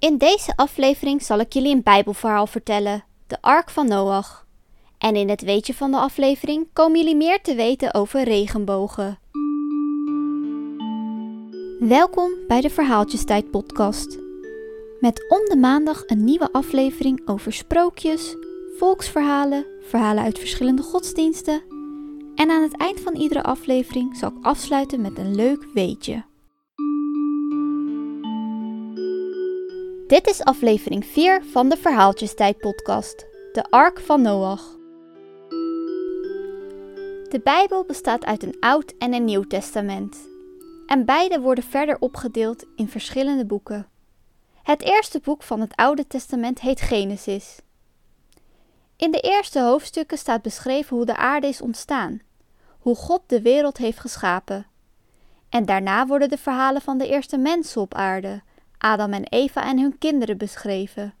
In deze aflevering zal ik jullie een Bijbelverhaal vertellen, de Ark van Noach. En in het weetje van de aflevering komen jullie meer te weten over regenbogen. Welkom bij de Verhaaltjestijd podcast. Met om de maandag een nieuwe aflevering over sprookjes, volksverhalen, verhalen uit verschillende godsdiensten. En aan het eind van iedere aflevering zal ik afsluiten met een leuk weetje. Dit is aflevering 4 van de Verhaaltjestijd podcast, de Ark van Noach. De Bijbel bestaat uit een Oud en een Nieuw Testament. En beide worden verder opgedeeld in verschillende boeken. Het eerste boek van het Oude Testament heet Genesis. In de eerste hoofdstukken staat beschreven hoe de aarde is ontstaan, hoe God de wereld heeft geschapen. En daarna worden de verhalen van de eerste mensen op aarde, Adam en Eva en hun kinderen beschreven.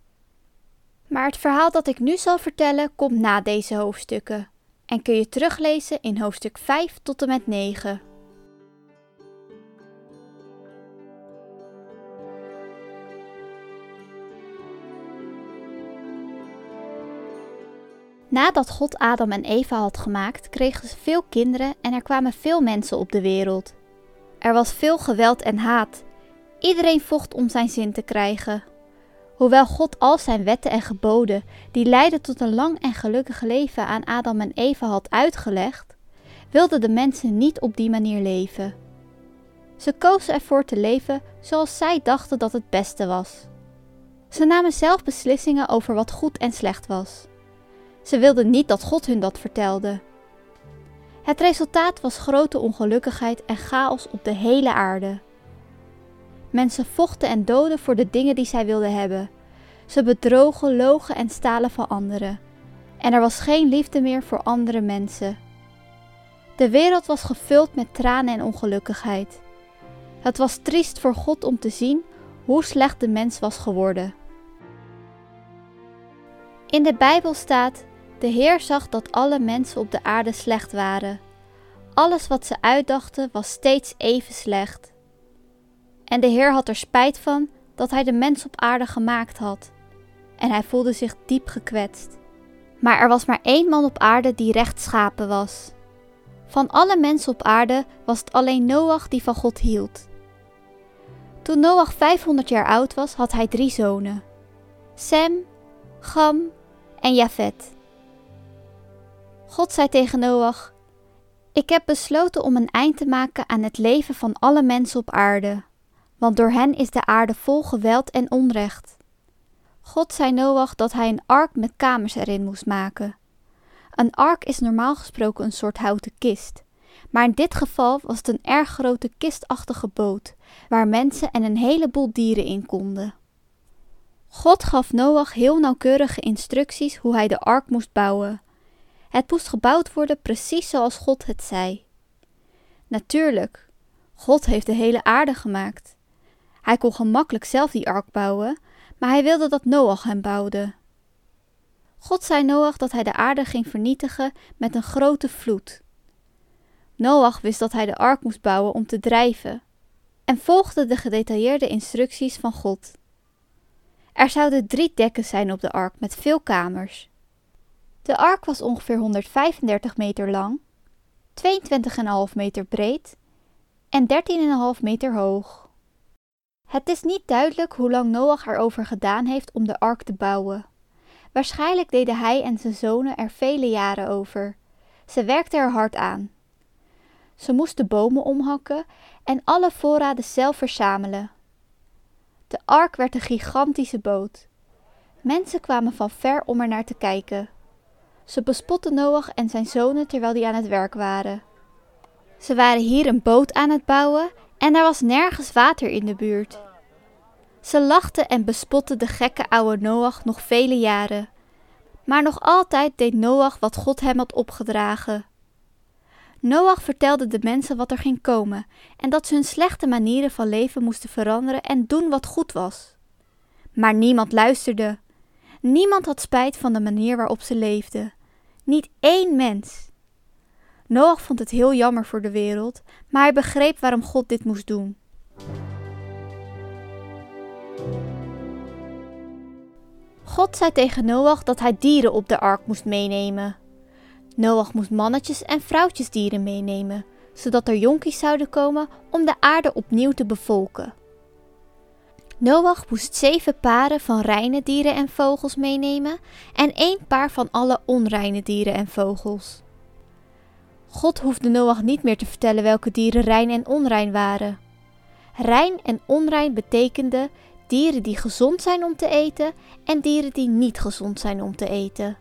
Maar het verhaal dat ik nu zal vertellen komt na deze hoofdstukken en kun je teruglezen in hoofdstuk 5 tot en met 9. Nadat God Adam en Eva had gemaakt, kregen ze veel kinderen en er kwamen veel mensen op de wereld. Er was veel geweld en haat. Iedereen vocht om zijn zin te krijgen. Hoewel God al zijn wetten en geboden, die leidden tot een lang en gelukkig leven, aan Adam en Eva had uitgelegd, wilden de mensen niet op die manier leven. Ze kozen ervoor te leven zoals zij dachten dat het beste was. Ze namen zelf beslissingen over wat goed en slecht was. Ze wilden niet dat God hun dat vertelde. Het resultaat was grote ongelukkigheid en chaos op de hele aarde. Mensen vochten en doden voor de dingen die zij wilden hebben. Ze bedrogen, logen en stalen van anderen. En er was geen liefde meer voor andere mensen. De wereld was gevuld met tranen en ongelukkigheid. Het was triest voor God om te zien hoe slecht de mens was geworden. In de Bijbel staat: De Heer zag dat alle mensen op de aarde slecht waren. Alles wat ze uitdachten was steeds even slecht. En de Heer had er spijt van dat hij de mens op aarde gemaakt had. En hij voelde zich diep gekwetst. Maar er was maar één man op aarde die rechtschapen was. Van alle mensen op aarde was het alleen Noach die van God hield. Toen Noach 500 jaar oud was, had hij drie zonen: Sem, Gam en Javet. God zei tegen Noach: Ik heb besloten om een eind te maken aan het leven van alle mensen op aarde want door hen is de aarde vol geweld en onrecht. God zei Noach dat hij een ark met kamers erin moest maken. Een ark is normaal gesproken een soort houten kist, maar in dit geval was het een erg grote kistachtige boot, waar mensen en een heleboel dieren in konden. God gaf Noach heel nauwkeurige instructies hoe hij de ark moest bouwen. Het moest gebouwd worden precies zoals God het zei. Natuurlijk, God heeft de hele aarde gemaakt. Hij kon gemakkelijk zelf die ark bouwen, maar hij wilde dat Noach hem bouwde. God zei Noach dat hij de aarde ging vernietigen met een grote vloed. Noach wist dat hij de ark moest bouwen om te drijven en volgde de gedetailleerde instructies van God. Er zouden drie dekken zijn op de ark met veel kamers. De ark was ongeveer 135 meter lang, 22,5 meter breed en 13,5 meter hoog. Het is niet duidelijk hoe lang Noach erover gedaan heeft om de ark te bouwen. Waarschijnlijk deden hij en zijn zonen er vele jaren over. Ze werkten er hard aan. Ze moesten bomen omhakken en alle voorraden zelf verzamelen. De ark werd een gigantische boot. Mensen kwamen van ver om er naar te kijken. Ze bespotten Noach en zijn zonen terwijl die aan het werk waren. Ze waren hier een boot aan het bouwen en er was nergens water in de buurt. Ze lachten en bespotten de gekke oude Noach nog vele jaren. Maar nog altijd deed Noach wat God hem had opgedragen. Noach vertelde de mensen wat er ging komen en dat ze hun slechte manieren van leven moesten veranderen en doen wat goed was. Maar niemand luisterde. Niemand had spijt van de manier waarop ze leefden. Niet één mens. Noach vond het heel jammer voor de wereld, maar hij begreep waarom God dit moest doen. God zei tegen Noach dat hij dieren op de ark moest meenemen. Noach moest mannetjes en vrouwtjesdieren meenemen, zodat er jonkies zouden komen om de aarde opnieuw te bevolken. Noach moest zeven paren van reine dieren en vogels meenemen en één paar van alle onreine dieren en vogels. God hoefde Noach niet meer te vertellen welke dieren rein en onrein waren. Rein en onrein betekende dieren die gezond zijn om te eten en dieren die niet gezond zijn om te eten.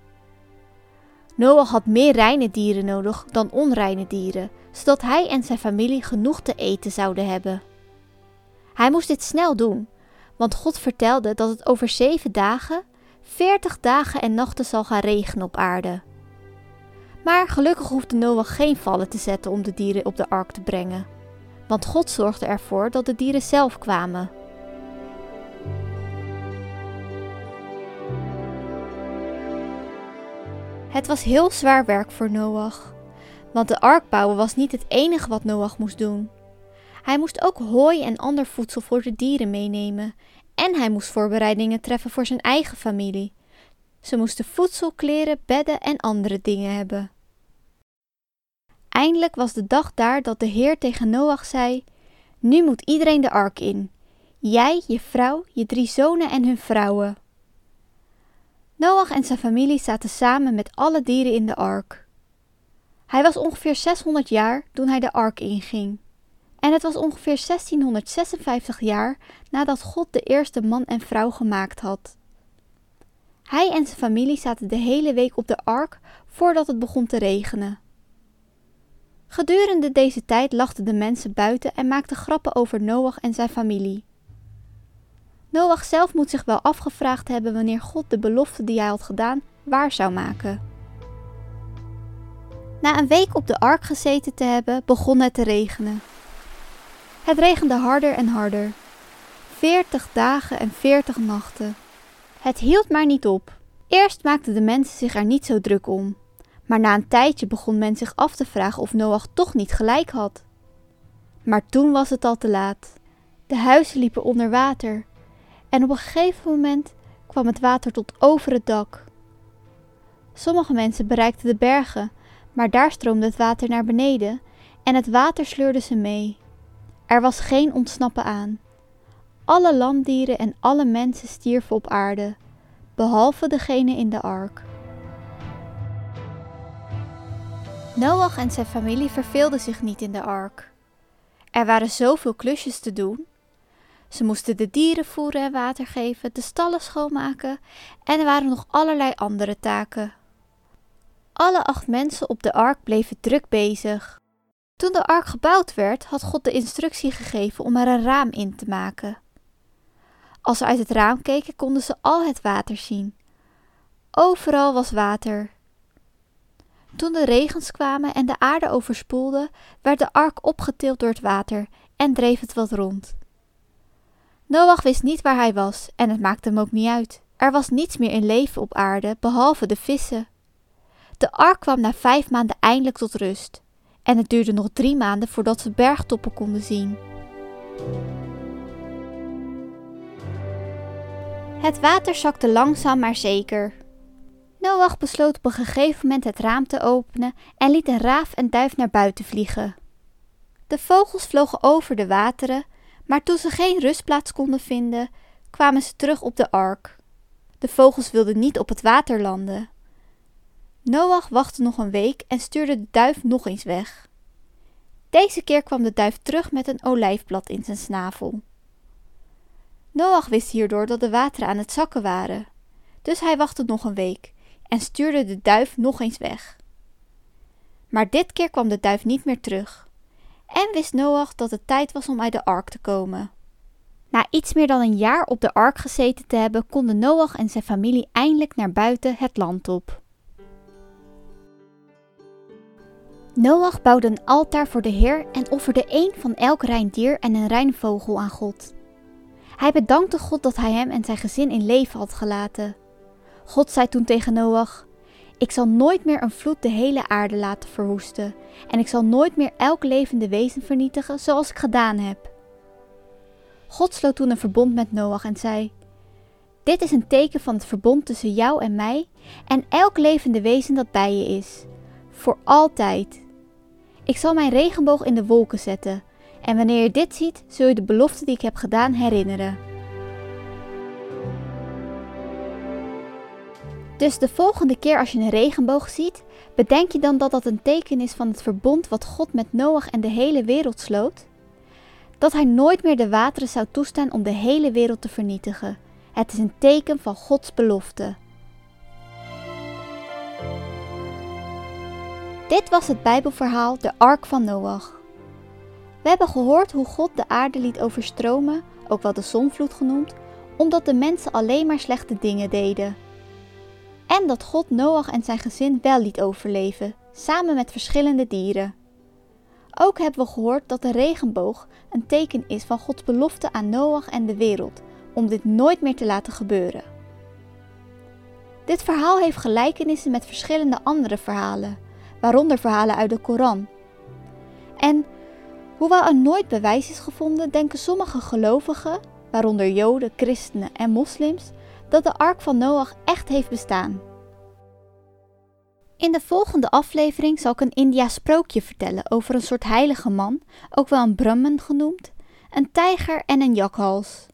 Noach had meer reine dieren nodig dan onreine dieren, zodat hij en zijn familie genoeg te eten zouden hebben. Hij moest dit snel doen, want God vertelde dat het over zeven dagen, veertig dagen en nachten zal gaan regenen op aarde. Maar gelukkig hoefde Noach geen vallen te zetten om de dieren op de ark te brengen, want God zorgde ervoor dat de dieren zelf kwamen. Het was heel zwaar werk voor Noach, want de ark bouwen was niet het enige wat Noach moest doen. Hij moest ook hooi en ander voedsel voor de dieren meenemen en hij moest voorbereidingen treffen voor zijn eigen familie. Ze moesten voedsel, kleren, bedden en andere dingen hebben. Eindelijk was de dag daar dat de Heer tegen Noach zei: Nu moet iedereen de ark in. Jij, je vrouw, je drie zonen en hun vrouwen. Noach en zijn familie zaten samen met alle dieren in de ark. Hij was ongeveer 600 jaar toen hij de ark inging. En het was ongeveer 1656 jaar nadat God de eerste man en vrouw gemaakt had. Hij en zijn familie zaten de hele week op de ark voordat het begon te regenen. Gedurende deze tijd lachten de mensen buiten en maakten grappen over Noach en zijn familie. Noach zelf moet zich wel afgevraagd hebben wanneer God de belofte die hij had gedaan waar zou maken. Na een week op de ark gezeten te hebben, begon het te regenen. Het regende harder en harder. Veertig dagen en veertig nachten. Het hield maar niet op. Eerst maakten de mensen zich er niet zo druk om. Maar na een tijdje begon men zich af te vragen of Noach toch niet gelijk had. Maar toen was het al te laat. De huizen liepen onder water en op een gegeven moment kwam het water tot over het dak. Sommige mensen bereikten de bergen, maar daar stroomde het water naar beneden en het water sleurde ze mee. Er was geen ontsnappen aan. Alle landdieren en alle mensen stierven op aarde, behalve degene in de ark. Noach en zijn familie verveelden zich niet in de ark. Er waren zoveel klusjes te doen. Ze moesten de dieren voeren en water geven, de stallen schoonmaken en er waren nog allerlei andere taken. Alle acht mensen op de ark bleven druk bezig. Toen de ark gebouwd werd, had God de instructie gegeven om er een raam in te maken. Als ze uit het raam keken, konden ze al het water zien. Overal was water. Toen de regens kwamen en de aarde overspoelde, werd de ark opgetild door het water en dreef het wat rond. Noach wist niet waar hij was en het maakte hem ook niet uit. Er was niets meer in leven op aarde behalve de vissen. De ark kwam na vijf maanden eindelijk tot rust en het duurde nog drie maanden voordat ze bergtoppen konden zien. Het water zakte langzaam maar zeker. Noach besloot op een gegeven moment het raam te openen en liet een raaf en duif naar buiten vliegen. De vogels vlogen over de wateren, maar toen ze geen rustplaats konden vinden, kwamen ze terug op de ark. De vogels wilden niet op het water landen. Noach wachtte nog een week en stuurde de duif nog eens weg. Deze keer kwam de duif terug met een olijfblad in zijn snavel. Noach wist hierdoor dat de wateren aan het zakken waren, dus hij wachtte nog een week en stuurde de duif nog eens weg. Maar dit keer kwam de duif niet meer terug en wist Noach dat het tijd was om uit de ark te komen. Na iets meer dan een jaar op de ark gezeten te hebben, konden Noach en zijn familie eindelijk naar buiten het land op. Noach bouwde een altaar voor de Heer en offerde één van elk rein dier en een rein vogel aan God. Hij bedankte God dat hij hem en zijn gezin in leven had gelaten. God zei toen tegen Noach: Ik zal nooit meer een vloed de hele aarde laten verwoesten, en ik zal nooit meer elk levende wezen vernietigen zoals ik gedaan heb. God sloot toen een verbond met Noach en zei: Dit is een teken van het verbond tussen jou en mij en elk levende wezen dat bij je is. Voor altijd. Ik zal mijn regenboog in de wolken zetten. En wanneer je dit ziet, zul je de belofte die ik heb gedaan herinneren. Dus de volgende keer als je een regenboog ziet, bedenk je dan dat dat een teken is van het verbond wat God met Noach en de hele wereld sloot? Dat hij nooit meer de wateren zou toestaan om de hele wereld te vernietigen. Het is een teken van Gods belofte. Dit was het Bijbelverhaal De Ark van Noach. We hebben gehoord hoe God de aarde liet overstromen, ook wel de zonvloed genoemd, omdat de mensen alleen maar slechte dingen deden. En dat God Noach en zijn gezin wel liet overleven, samen met verschillende dieren. Ook hebben we gehoord dat de regenboog een teken is van Gods belofte aan Noach en de wereld, om dit nooit meer te laten gebeuren. Dit verhaal heeft gelijkenissen met verschillende andere verhalen, waaronder verhalen uit de Koran. En hoewel er nooit bewijs is gevonden, denken sommige gelovigen, waaronder Joden, christenen en moslims, dat de ark van Noach echt heeft bestaan. In de volgende aflevering zal ik een India sprookje vertellen over een soort heilige man, ook wel een Brahman genoemd, een tijger en een jakhals.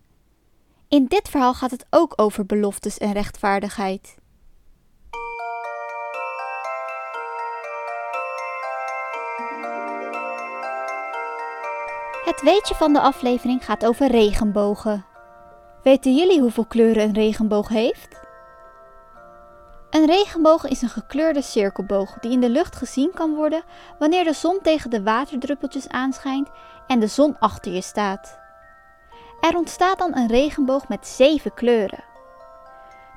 In dit verhaal gaat het ook over beloftes en rechtvaardigheid. Het weetje van de aflevering gaat over regenbogen. Weten jullie hoeveel kleuren een regenboog heeft? Een regenboog is een gekleurde cirkelboog die in de lucht gezien kan worden wanneer de zon tegen de waterdruppeltjes aanschijnt en de zon achter je staat. Er ontstaat dan een regenboog met zeven kleuren.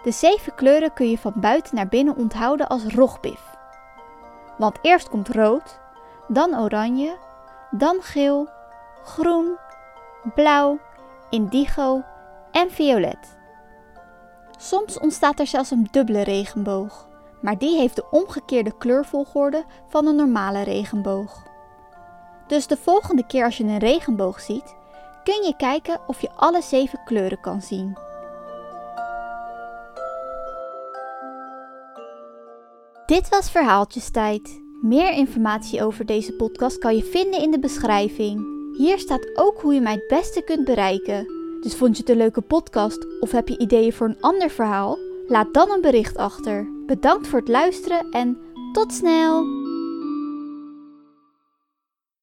De zeven kleuren kun je van buiten naar binnen onthouden als rogbif. Want eerst komt rood, dan oranje, dan geel, groen, blauw, indigo en violet. Soms ontstaat er zelfs een dubbele regenboog, maar die heeft de omgekeerde kleurvolgorde van een normale regenboog. Dus de volgende keer als je een regenboog ziet, kun je kijken of je alle zeven kleuren kan zien. Dit was Verhaaltjestijd. Meer informatie over deze podcast kan je vinden in de beschrijving. Hier staat ook hoe je mij het beste kunt bereiken. Dus vond je het een leuke podcast of heb je ideeën voor een ander verhaal? Laat dan een bericht achter. Bedankt voor het luisteren en tot snel!